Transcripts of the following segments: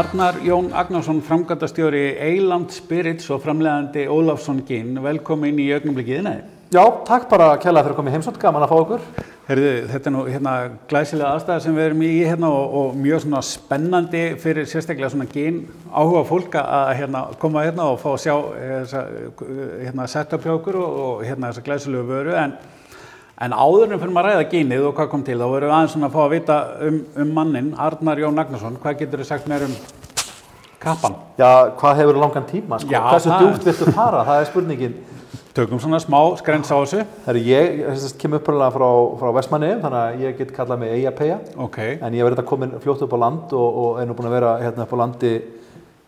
Arnar Jón Agnarsson, framgættastjóri Eiland Spirits og framlegandi Ólafsson Ginn, velkomin í augnumblikiðið neði. Já, takk bara kjærlega fyrir að koma í heimsótt, gaman að fá okkur. Herðu, þetta er nú hérna glæsilega aðstæða sem við erum í hérna og, og mjög svona spennandi fyrir sérstaklega svona ginn áhuga fólk að hérna koma hérna og fá að sjá þessa hérna setup hjá okkur og, og hérna þessa glæsilegu vöru en En áður en fyrir maður að ræða gínið og hvað kom til, þá verðum við aðeins svona að fá að vita um, um mannin, Arnar Jón Agnarsson. Hvað getur þið sagt mér um kappan? Já, hvað hefur langan tíma? Sko? Já, Hversu það- djúpt viltu fara? Það er spurningin. Tökum svona smá skrens á þessu. Herri, ég þess, kemur upprænlega frá, frá Vestmanni, þannig að ég get kallað mig Eyjapeyja. Ok, En ég verði þetta komin fljótt upp á land og, og er nú búin að vera hérna upp á landi,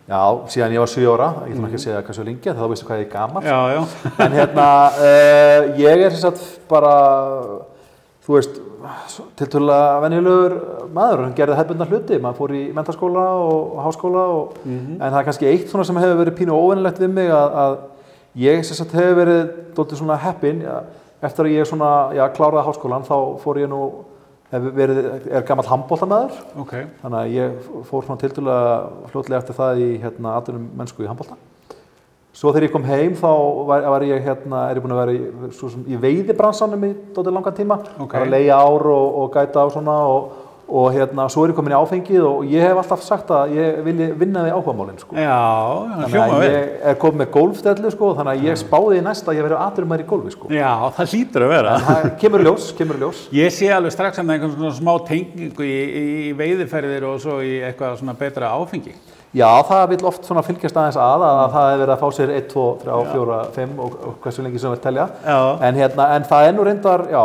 já, síðan ég var 7 ára. Ég ætlum ekki að segja hversu lengi, en þá veistu hvað ég er gammal. já, já. En hérna, uh, ég er sem sagt bara, þú veist, tiltölulega venjulegur maður, hann gerði hefðbundna hluti, maður fór í mentaskóla og háskóla og, en það er kannski eitt svona sem hefur verið pínu óvennilegt við mig að, að ég sem sagt hefur verið doldið svona heppin, eftir að ég svona, já, kláraði háskólan þá fór ég nú, verið, er gammal handbóltamæður, Ok, þannig að ég fór svona tiltölulega fljótlega eftir það í hérna aðunum mennsku í handbólta. Svo þegar ég kom heim þá var, var ég hérna, er ég búin að vera í, í veiðibransanum í dóttir langan tíma. Ok. Var að leia ár og, og gæta á svona og, og hérna, svo er ég komin í áfengið og ég hef alltaf sagt að ég vilji vinna við áhugamálinn, sko. já, það Þannig að vel. ég er komin með golfstellu, sko, þannig að ég spáði í næsta að ég verið aðurum í golfi, sko. Já, það hlýtur að vera. En það kemur ljós, kemur ljós. Ég sé alveg strax að það er einhvern svona smá tengingu í, í veiðiferðir og svo í eitthvað svona betra áfengi. Já, það vil oft svona fylgjast aðeins að, að, að það hefur verið að fá sér 1, 2, 3, 4, 5 og, og hversu lengi sem við telja. Já. En, hérna, en það er nú reyndar, já,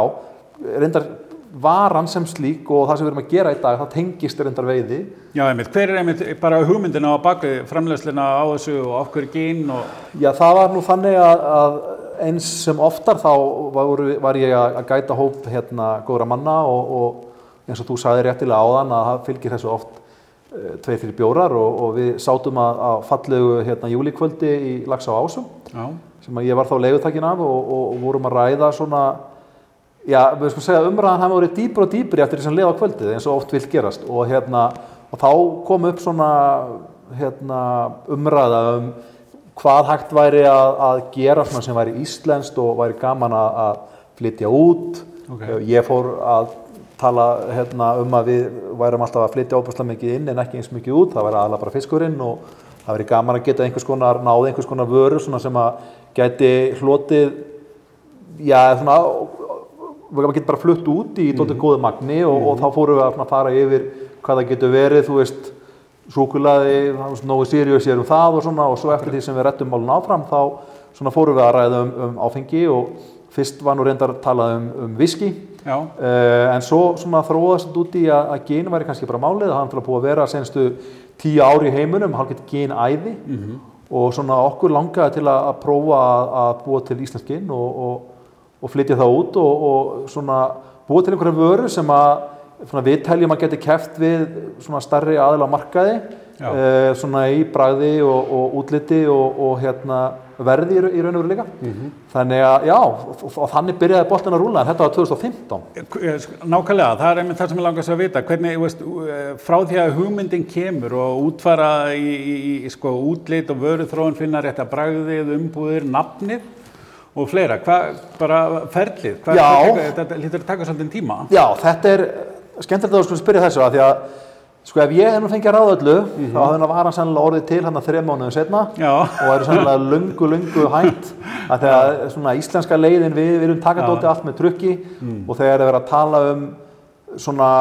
reyndar varan sem slík og það sem við erum að gera í dag, það tengist reyndar veiði. Já, einmitt, hver er einmitt bara hugmyndina á bakvið framleiðsluna á þessu og okkur gín og... Já, það var nú þannig að, að eins sem oftar þá var, var ég að gæta hóp hérna góðra manna og, og eins og þú sagði réttilega áðan að það fylgir þessu oft uh, tveir, þrjir bjórar og, og við sátum að, að fallegu hérna júlikvöldi í Laxa á Ásum. Já, sem ég var þá leigutakinn af og, og vorum að ræða svona já, við skulum segja umræðan hafi verið dýpur og dýpur eftir því sem leið á kvöldið eins og oft vill gerast. Og hérna og þá kom upp svona hérna umræða um hvað hægt væri að, að gera svona sem væri íslenskt og væri gaman að, að flytja út. Ok. ég fór að tala hérna, um að við værum alltaf að flytja óbúslega mikið inn en ekki eins mikið út, það væri aðalega bara fiskurinn og það væri gaman að geta einhvers konar náð einhvers konar vöru svona sem að gæti hlotið já, svona við getum bara flutt út í mm. góðu magni og, og þá fórum við að fara yfir hvað það getur verið, þú veist súkulaði, nógu sirius er um það og svona og svo eftir því sem við rettum málun áfram þá svona fórum við að ræða um, um áfengi og fyrst var nú reyndar að tala um, um viski. Uh, en svo svona þróðast út í að, að gen væri kannski bara málið, það hann fyrir að búið að vera senstu tíu ári í heiminum, hann getur genæði og svona okkur langaði til að, að prófa að, að búa til íslensk gen og, og, og flytja það út og, og svona búa til einhverja vöru sem að svona, við teljum að geti keft við svona starri aðila markaði uh, svona í bragði og, og útliti og, og hérna verði í, ra- í raun og veru líka. Þannig að já, og, þannig byrjaði boltin að rúla en þetta var 2015 Eh, nákvæmlega, það er einmitt það sem ég langast að vita, hvernig, veist, eh, frá því að hugmyndin kemur og útfara í, í, í sko, útlit og vöruþróun finna rétt að bragðið, umbúðir, nafnið og fleira, hvað, bara ferlið, hvað, hvað, þetta lítur að taka svolítið tíma. Já, þetta er skemmtilegt að spyrja þessu að því að sko ef ég hef nú fengið að ráða öllu þá hafði hann var hann sannlega orðið til hann að þrejum mánuðum setna Já. og eru sannlega lungu, lungu hægt að þegar svona íslenska leiðin við, við erum takandóti allt með trukki og þegar er verið að tala um svona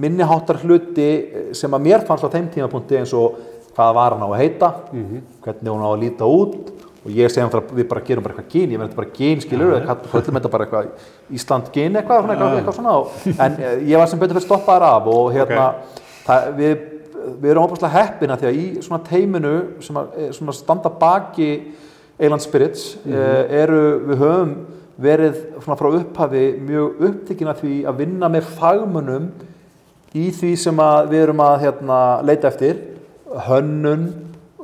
minniháttar hluti sem að mér fannst á þeim tímapunkti eins og hvað var hann á að heita hvernig hún á að líta út og ég segi hann við bara gerum bara eitthvað gyn, ég verði bara gyn skilur, við kallum þetta bara eitthvað Ísland gyn eitthvað, svona, eitthvað, eitthvað svona. Og, en eh, ég var sem betur fyrir stoppaðar af og hérna, það, við, við erum óbúslega heppina því að í svona teiminu sem að, eh, svona standa baki Eiland Spirits eh, eru, við höfum verið svona frá upphafi mjög upptekinn af því að vinna með fagmunum í því sem við erum að hérna, leita eftir. Hönnun,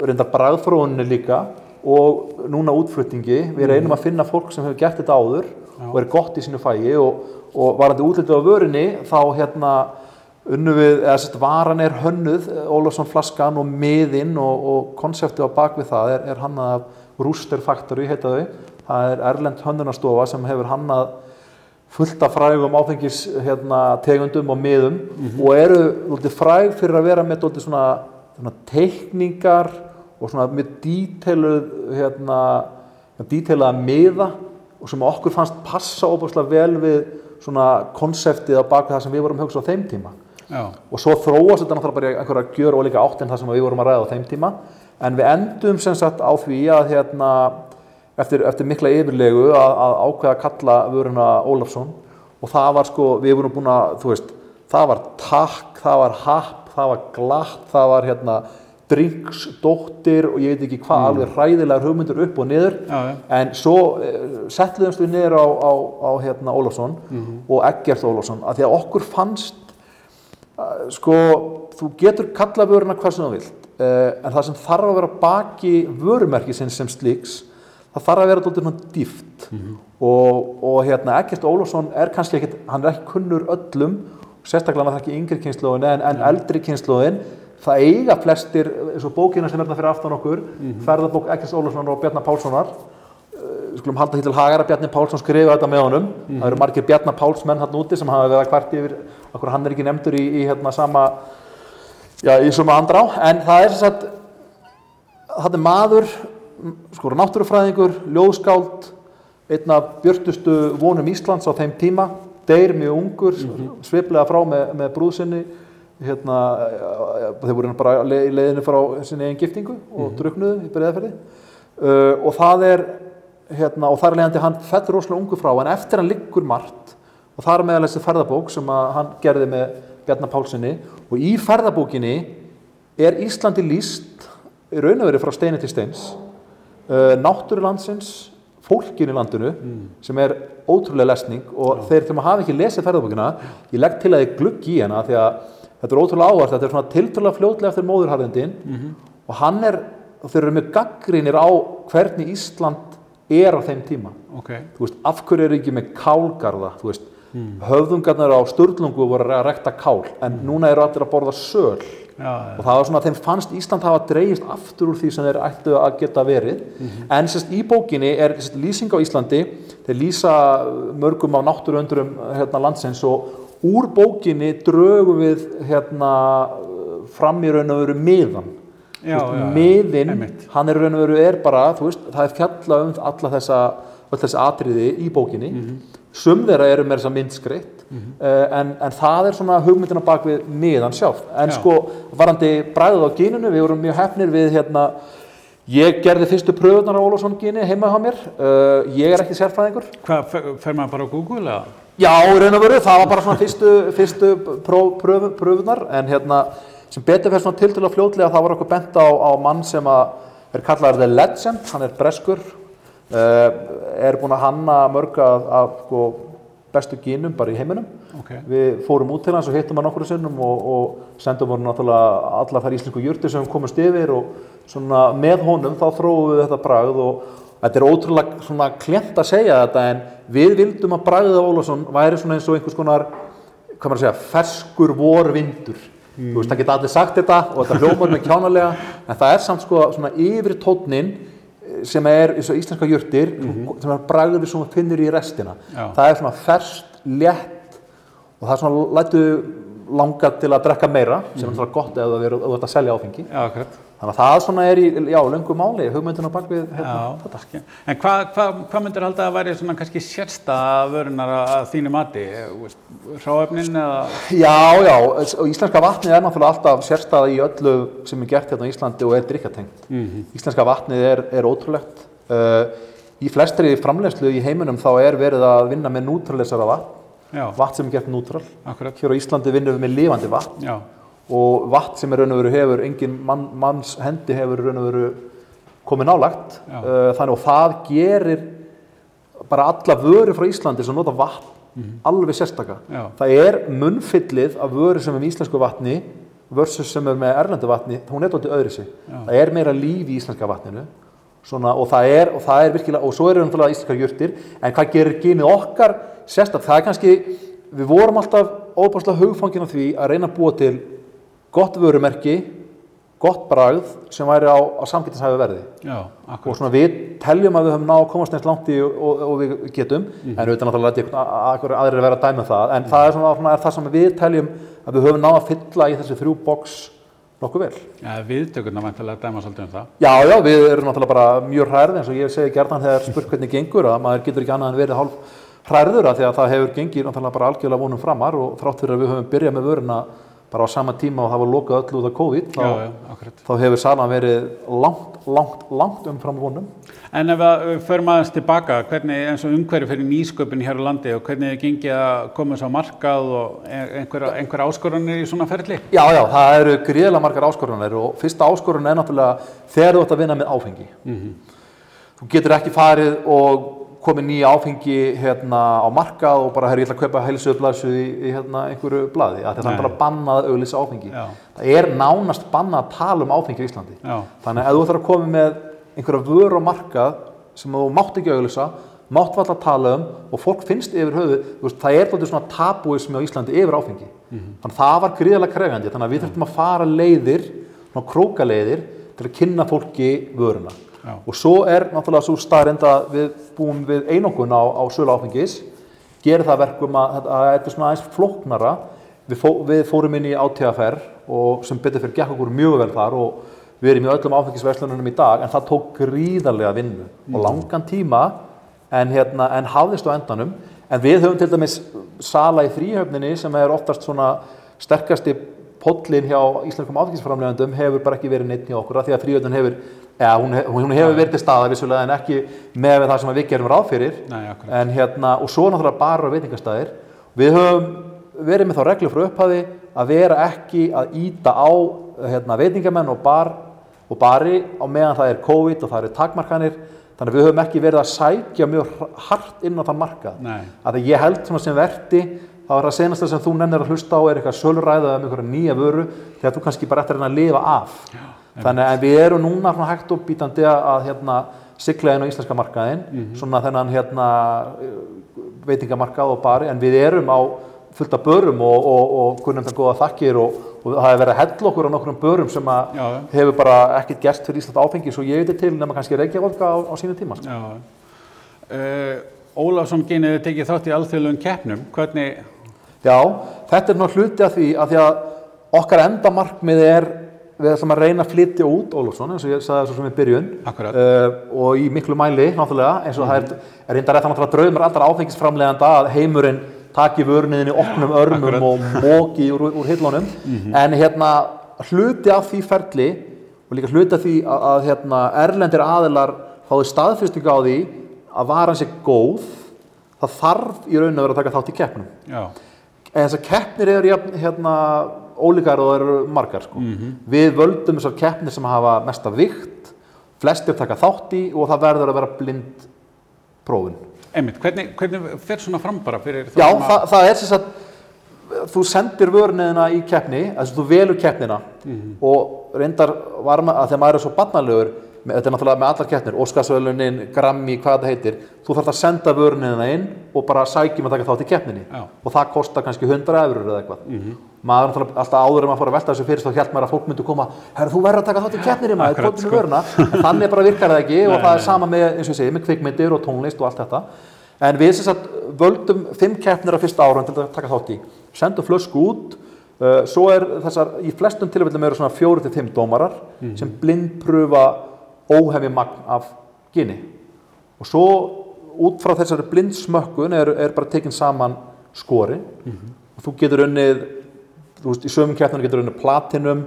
reyndar bragðfróunni líka og núna útflutningi, við reynum að finna fólk sem hefur gert þetta áður og er gott í sínu fægi og, og varandi útlitið á vörinni þá hérna unnu við, eða sérst varan er hönnuð, Ólafsson flaskan og miðinn og, og konseptið á bakvið það er, er hannað af Rooster Factory heita þau, það er erlend hönnunastofa sem hefur hannað fullt af frægum áfengis hérna, tegundum og miðum og eru fræg fyrir að vera með svona, svona teikningar og svona með díteiluð hérna, díteilaða miða og sem okkur fannst passa óbúslega vel við svona konseptið á bak við það sem við vorum að hugsa á þeim tíma. Já, og svo þróast þetta náttúrulega bara í einhverja gjör og líka átt en það sem við vorum að ræða á þeim tíma. En við endum sem sagt á því að hérna, eftir, eftir mikla yfirlegu að, að ákveða að kalla vöruna Ólafsson. Og það var sko, við vorum búin að, þú veist það var takk, það var happ það var glatt, það var hérna drinksdóttir og ég veit ekki hvað, alveg hræðilegar hugmyndur upp og niður. Já, já. en svo eh, settluðumst við niður á, á, á hérna, Ólafsson og Eggert Ólafsson að því að okkur fannst uh, sko, þú getur kalla vöruna hvað sem þú vilt uh, en það sem þarf að vera baki vörumerkisins sem slíks það þarf að vera svona dýft. Og, og hérna Eggert Ólafsson er kannski ekkit, hann er ekki kunnur öllum sérstaklega hann er ekki yngri kynnslóðin en, en eldri kynnslóðin það eiga flestir, eins og bókina sem er þarna fyrir aftan okkur, ferðarbók Eggert Ólafssonar og Bjarnar Pálssonar. Við skulum halda því til hagar að Bjarni Pálsson skrifa þetta með honum. Það eru margir Bjarnar Pálsmenn hann úti sem hafa verið að kvart yfir okkur hann er ekki nefndur í, í hérna sama já, í suma andrá. En það er þess að það er maður sko náttúrufræðingur, ljóðskáld einn af björtustu vonum Íslands á þeim tíma. Deyr mjög ungur, sviplega frá með, með brúðsynni hérna, þeir voru bara í leiðinu frá sinni eigin giftingu og druknuðu í byrjaðferði uh, og það er hérna, og þar leiðandi hann fellur rosalega ungu frá en eftir hann liggur margt og það er meðal þessi ferðabók sem að hann gerði með Bjarnar Pálssoni og í ferðabókinni er Íslandi líst í raun og verið frá steini til steins. Uh, náttúrulandsins fólkin í landinu sem er ótrúlega lesning og þeir til maður hafi ekki lesið ferðabókina ég legg til að ég glugg í hana því að þetta er ótrúlega áhvert, þetta er svona tiltrúlega fljótlega eftir móðurharðindin og hann er, þeir eru með gaggrínir á hvernig Ísland er á þeim tíma. Ok, þú veist, af hverju eru ekki með kálgarða þú veist, höfðungarnir á Sturlungu voru að rekta kál en núna eru allir að borða söl. Já, já, og það var svona að þeim fannst Ísland hafa dreigist aftur úr því sem þeir ættu að geta verið. En sérst í bókinni er sérst, lýsing á Íslandi þeir lýsa mörgum á náttúruöndurum hérna, landsins og úr bókinni drögum við hérna, fram í raun og veru miðan já, veist, já, miðinn, einmitt. hann er raun og veru er bara, þú veist, það er fjalla um alla þessa, öll þessi atriði í bókinni. Sum þeirra eru með þessa myndskreitt en, en það er svona hugmyndina bak við miðan sjálf en Já. sko, varandi bræðið á gínunu við vorum mjög hefnir við hérna ég gerði fyrstu pröfunar á Ólafsson gíni heima hjá mér. Uh, ég er ekki sérfræðingur. Hvað, fer, maður bara á Google eða? Já, raun og veru, það var bara svona fyrstu, fyrstu pró, pröfu, pröfunar en hérna, sem betur fyrir svona til til að fljótlega þá var okkur bent á, á mann sem að er kallaður The Legend, hann er breskur uh, er búinn að hanna mörg af, af sko, bestu gínum bara í heiminum. Ok, við fórum út til hans og hittum hann okkur sinnum og, og sendum hann náttúrulega allar þær íslensku jurtir sem við komumst yfir og svona með honum þá þróum við þetta bragð og þetta er ótrúlega svona klent að segja þetta en við vildum að bragðið af Ólafsson væri svona eins og einhvers konar hvað maður að segja, ferskur vorvindur. Þú veist, það geta allir sagt þetta og þetta hljómar með kjánalega en það er samt sko svona yfir tónnin sem er eins og íslenska jurtir sem er bragður sem við finnur í restina. Já. það er svona ferskt, létt og það er svona lætu langa til að drekka meira sem er náttúrulega gott ef það er ef þú ert að selja áfengi. Já, akkurat þannig að það svona er í, já, löngu máli hugmyndin á bakvið hérna, Já, skil. en hvað hva, hva myndir halda að væri svona kannski sérsta vörunar að, þínu mati? Hráefnin eða? Já, já, íslenska vatnið er náttúrulega alltaf sérstæða í öllu sem er gert hérna á Íslandi og er drikkatengt. Íslenska vatnið er, er ótrúlegt. Uh, í flestri framleiðslu í heiminum þá er verið að vinna með nútralisara vatn, Já, vatn sem er gert nútral. akkurat, Hér á Íslandi vinnum við með lifandi vatn já, og vatn sem er raun og veru hefur, engin mann, manns hendi hefur raun og veru komið nálagt. Uh, þannig og það gerir bara alla vöru frá Íslandi sem nota vatn alveg sérstaka. Já. Það er munnfyllið af vöru sem er með íslensku vatni versus sem er með erlendu vatni, hún er dóttir öðru sig. Já. Það er meira líf í íslenska vatninu Svona, og, það er, og það er virkilega, og svo eru náttúrulega íslenska jurtir, en hvað gerir genið okkar sérstaklega, það er kannski við vorum alltaf óbærslega hugfangin á því að reyna að búa til gott vörumerki gott bragð sem væri á, á samgættinshæfi verði Já, og svona við teljum að við höfum náð að komast neins langt í og, og, við getum en auðvitað náttúrulega einhverju aðrir vera að dæma um það en það er svona, svona er það sem við teljum að við höfum náð að fylla í þessi þrjú box nokkuð vel. Já, viðtökurna vantilega dæma svolítið um það. Já, já, við erum náttúrulega bara mjög hrærið eins og ég segi gerðan þegar spurt hvernig gengur að maður getur ekki annað en verið hálf hrærður að því að það hefur gengið náttúrulega bara algjörlega vonum framar og þrátt fyrir að við höfum byrjað með vöruna bara á sama tíma og það var lokað öll út af COVID þá, Já, já, þá hefur salan verið langt, langt, langt umfram vonum. En ef við förum aðeins tilbaka, hvernig eins og umhverju fyrir nýsköpun hér á landi og hvernig þið gengið að koma þess á markað og einhver, einhver áskoranir í svona ferli? Já, já, það eru gríðlega margar áskorunir og fyrsta áskorun er náttúrulega þegar þú ætti að vinna með áfengi. Þú getur ekki farið og komið nýja áfengi hérna á markað og bara, herri, ég ætla að kaupa heilsuðblæsu í, í hérna, einhverju blaði. Það er bara bannað að auglýsa áfengi. Já. Það er nánast bannað að tala um áfengi í Íslandi. Já. Þannig að ef þú ætlar að koma með einhverja vöru á markað sem þú mátt ekki auglýsa, mátt valla að tala um og fólk finnst yfir höfu, það er þóttið svona tabúismi á Íslandi yfir áfengi. Þannig að það var gríðarlega krefjandi, þannig að við þurftum að fara leiðir, krókaleiðir til að kynna fólki vöruna. Já. Og svo er náttúrulega svo staðrind að við búum við einokun á, á sölu áfengis, gerir það að verkum að að þetta er svona aðeins flóknara. Við, fó, við fórum inn í átíðaferð og sem betur fyrir gekk okkur mjög vel þar og við erum í öllum áfengisverslunum í dag en það tók gríðarlega vinnu og langan tíma en, hérna, en hafðist á endanum. En við höfum til dæmis sala í þrýhöfninni sem er oftast svona sterkasti pollin hjá íslenskum áfengisframlegandum hefur bara ekki verið neitt hjá okkur af því að þrýhöfnin hefur, ja, hún, hún hefur verið til staða vissulega en ekki með það sem við gerum ráð fyrir. Nei. En hérna, og svo náttúrulega bara veitingastæðir. Við höfum verið með þá reglu frá upphafi að vera ekki að íta á hérna, veitingamenn og bar og bari á meðan það er COVID og það eru takmarkanir. Þannig að við höfum ekki verið að sækja mjög hart inn á þann markað. Nei. Að ég held svona sem verti, þá er það senasta sem þú nennir að hlusta á er eitthvað sölræða um einhverja nýja vöru þegar þú kannski bara eftir að lifa af. Já, Þannig að við erum núna svona hægt og bítandi að hérna, sigla inn á íslenska markaðin, svona þennan hérna, veitingamarkað og bari, en við erum á fullt af börum og, og, og kunnum það góða þakkir og, og það hefur verið að hella okkur á nokkrum börum sem að Já, hefur bara ekkert gerst fyrir Ísland áfengi svo ég veit til nema kannski Reykjavík á, á sínu tíma. sko. Uh, Ólafsson genið tekið þátt í alþjóðlegum keppnum. Hvernig, Já, þetta er náttúrulega hluti af því að því að okkar endamarkmið er við ætlum að reyna að flytja út Ólafsson eins og ég sagði þessu sem við byrjun. Uh, og í miklu mæli náttúrulega eins og það er, er reyndar þetta náttúrulega draumar allra áfengisframleganda að heimurinn taki vörniðinni opnum örmum Akkurat. og móki úr, úr hillunum. En hérna hluti af því ferli og líka hluti af því að, að hérna, erlendir aðilar fáið staðfyrstingu á því að varan sé góð það þarf í raun að vera að taka þátt í keppnum. Já, En þessar keppnir eru hérna, ólíkar og það eru margar. Sko. Við völdum þessar keppnir sem hafa mesta vikt, flestir taka þátt í og það verður að vera blind prófun. einmitt, hvernig, hvernig fer svona fram bara fyrir þá Já, sem að- það, það er sem sagt, þú sendir vörniðina í keppni, þess að þú velur keppnina og reyndar var maður, að þegar maður er svo barnalegur, þetta er náttúrulega með allar keppnir, Óskarsvölunin, Grammy, hvað þetta heitir, þú þarf að senda vörniðina inn og bara sækjum að taka þátt í keppninni Já. og það kostar kannski 100 eurur eða eitthvað. Maður náttúrulega alltaf áður en maður fór að velta þessu fyrir þá held maður að fólk myndi koma, herru þú verður að taka þátt í keppninni maður, tóttu með sko. vöruna, en þannig bara virkar það ekki og það er sama með, eins og ég segi, með kvikmyndir og tónlist og allt þetta. En við sem sagt völdum fimm keppnir á fyrsta ára til að taka þátt í. Sendum flösku út, uh, svo er þessar, í flestum tilfellum eru svona fjóru til fimm dómarar sem blindpröfa óhefni magn af gini. Og svo út frá þessari blindsmökkun er, er bara tekin saman skori og þú getur unnið, þú veist, í sömum keppnum getur unnið platinum,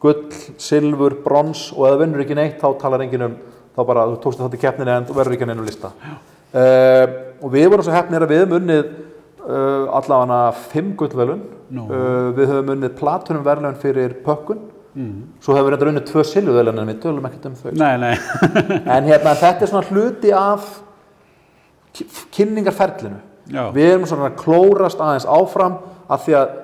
gull, silfur, brons og ef það vinnur ekki neitt þá talar enginn um, þá bara þú tókst þetta í keppninu en þú verður ekki neina lista. Uh, og við vorum svo hefnir að við höfum unnið uh, allavega fimm gullvelun, Nú. uh, við höfum unnið platinum verðlaun fyrir pökkun, svo hefur reyndar unnið tvö silfurvelun en við tölum ekkert um þau. Nei, nei, En hérna, þetta er svona hluti af kynningarferlinu. já, Við erum svona að klórast aðeins áfram af því að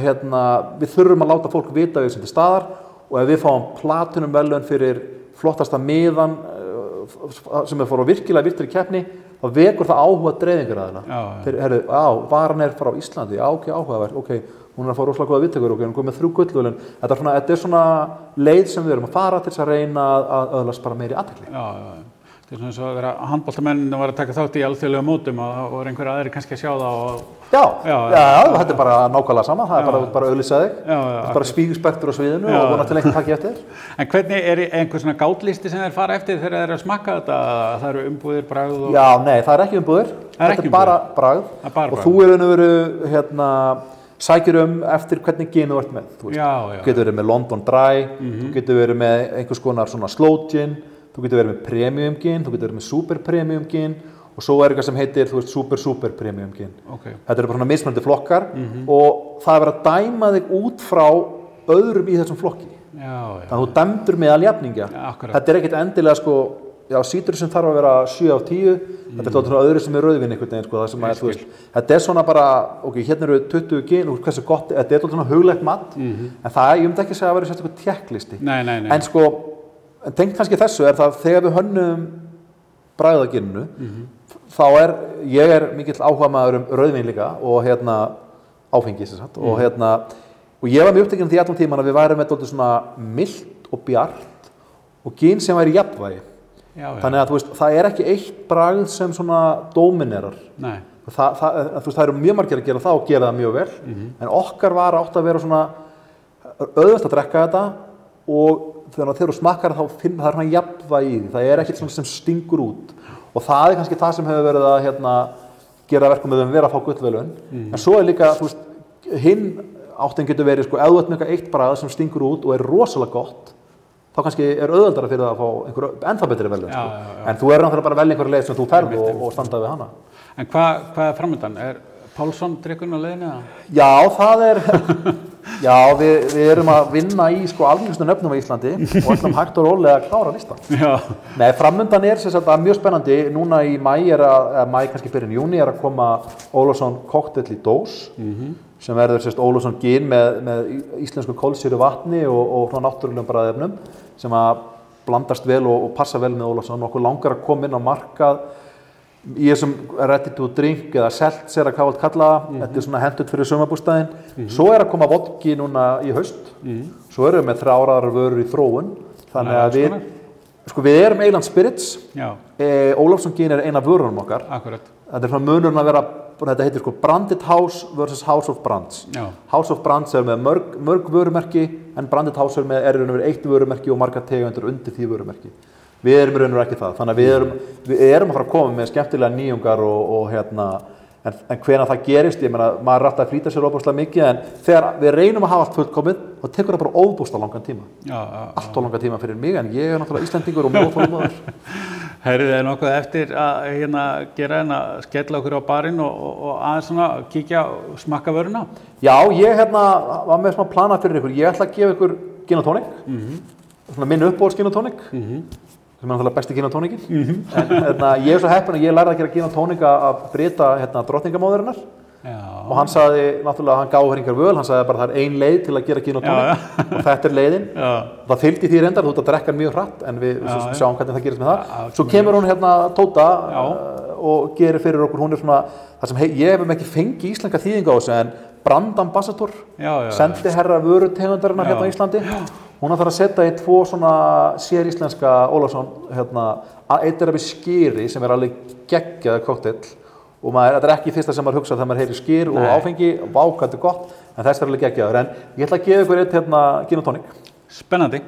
hérna, við þurfum að láta fólk vita við sem til staðar og ef við fáum platinum velun fyrir flottasta miðan eh, sem er fór á virkilega virtri keppni þá vekur það áhuga dreifingar aðeina þeir, herru, á, varan er frá Íslandi. Já, ok, áhugavert, ok, hún er að fá rosalega góða vittekur ok, hún er komið með þrjú gullvölun þetta, er svona- þetta er svona leið sem við erum að fara til þess að reyna að, öðlast bara meiri aðtekli Já, já, já. Þetta er svona eins og að vera handbóltamenn var að taka þátt í alþjóðlega mótum og það voru einhver aðri kannski að sjá það og já, Já, já, já. þetta er bara nákvæmlega sama. Það er bara, bara já, Þetta er bara spíguspertur á sviðinu og vonast til einhvern takki eftir. En hvernig er einhver svona gátlýsti sem þeir fara eftir þegar þeir eru að sækjur um eftir hvernig genu þú ert með þú. Já, já. Þú getur verið með London Dry þú getur verið með einhvers konar svona slow gin þú getur verið með premium gin þú getur verið með super premium gin og svo er eitthvað sem heitir, veist, super super premium gin Ok, Þetta eru bara svona mismöndi flokkar Mhm. og það er verið að dæma þig út frá öðrum í þessum flokki já, já. þannig að þú dæmdur með aljafningja þetta er ekkit endilega sko já, sítur sem þarf að vera 7 á 10 þetta er tóttur öðru sem er rauðvinn einhvern veginn sko, það sem að, þú veist, þetta er svona bara ok, hérna eru 20 gin og hversu gott þetta er tóttur svona huglegt mat en það, ég myndi ekki segja að vera sérstaklega tjekklisti Mhm. En sko, en tengt kannski þessu er það þegar við hönnum bræðaginnu Mhm. þá er, ég er mikill áhuga maður um rauðvin líka og hérna áfengi sem sagt Mhm. og hérna og ég var mjög upptekinn því allan tíman að við værum með og bjart og gin sem væri jafnvægi já, já. þannig að þú veist, það er ekki eitt bragð sem svona dominerar Nei, það, það, þú veist, það eru mjög margir að gera það og gera það mjög vel en okkar var átt að vera svona auðvelt að drekka þetta og þegar eru smakkar þá finn það er svona jafnvægi í því, það er ekkert svona sem stingur út. Og það er kannski það sem hefur verið að hérna, gera verkum með þeim vera að fá gullvelun en svo er líka, þú veist, hinn áttin getur verið, sko, þú eitthvað eitt bragð sem stingur út og er rosalega gott þá kannski er auðveldara fyrir það að fá einhver ennþá betri velun, Já, sko. en þú er náttúrulega bara að velja einhverja leið sem þú ferð og, og standa við hana en hvað hva er framöndan? Er Pálsson drikkurinn á leiðinu? Já, það er Já, við, við erum að vinna í sko algengustu nöfnum á Íslandi og ætlum hægt og rólega að klára listan. Já, Nei, framundan er að mjög spennandi, núna í mæ mæ kannski byrjun júni er að koma Ólafsson koktell í dós sem verður sérst Ólafsson gin með, með íslensku kólsýru vatni og, og náttúrulegum bræðefnum sem að blandast vel og, og passa vel með Ólafsson okkur langar að koma inn á markað í þessum ready to drink eða selt sér að kalla það. Þetta er svona hendut fyrir sumabústæðin svo er að koma vodki núna í haust. Svo erum við með þráraðar vörur í þróun. Þannig að við sko við erum Eiland Spirits. E, Ólafsson gin er eina vörunum okkar. Akkurat. þetta er svona munurinn að vera þetta heitir sko Branded House versus House of Brands. Já, House of Brands er með mörg, mörg vörumerki en Branded House er með er og verið eitt vörumerki og margar tegundur undir því vörumerki. Við erum raun og ekki það. Þannig að við erum, við erum að fara að koma með skemmtilega nýjungar og, og hérna en, en hvena það gerist, ég meina maður er rætt að flýta sér óbúslega mikið en þegar við reynum að hafa allt fullkomið þá tekur það bara óbúslega langan tíma. Já, já. allt of langan tíma fyrir mig en ég er náttúrulega Íslendingur og mjög óþólumöður Herrið þið nokkuð eftir að hérna, gera en að skella okkur á barinn og, og, og aðeins svona kíkja og smakka vöruna? Já, ég hérna var með smá plana fyrir ykkur. Ég ætla að gefa ykkur gin og tónik svona minn uppbóðs gin og tónik sem er náttúrulega besti gin og tónikin en hérna, ég er svo heppin að ég lærði að gera gin og tónik að breyta hérna, drottningamóðurinnar Já, og hann sagði, náttúrulega, hann gáði hringar völ hann sagði bara það er ein leið til að gera gin og tónik. og þetta er leiðin. Já, það fylgdi því reyndar, þú ert að drekka hann mjög hratt en við, Já, sjáum hvernig það gerist með það. Svo kemur hún hérna Tóta uh, og gerir fyrir okkur, hún er svona það sem hei, ég hef ekki fengið íslenska þýðinga á þessu en brand ambassador já, já, sendi herra vörutegundarinnar hérna á Íslandi hún ætlar að setja í tvo svona sér íslenska Ólafsson hérna, að eitt er að við skýri sem er alveg geggjaða koktill og maður, þetta er ekki fyrsta sem maður hugsa þegar maður heyri skýr og Nei. áfengi, vákvæmt er gott. En þess er alveg geggjaður, en ég ætla að gefa ykkur eitt hérna gin og tónik, Spennandi,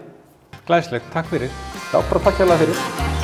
glæslegt, takk fyrir. já, bara takk hérlega fyrir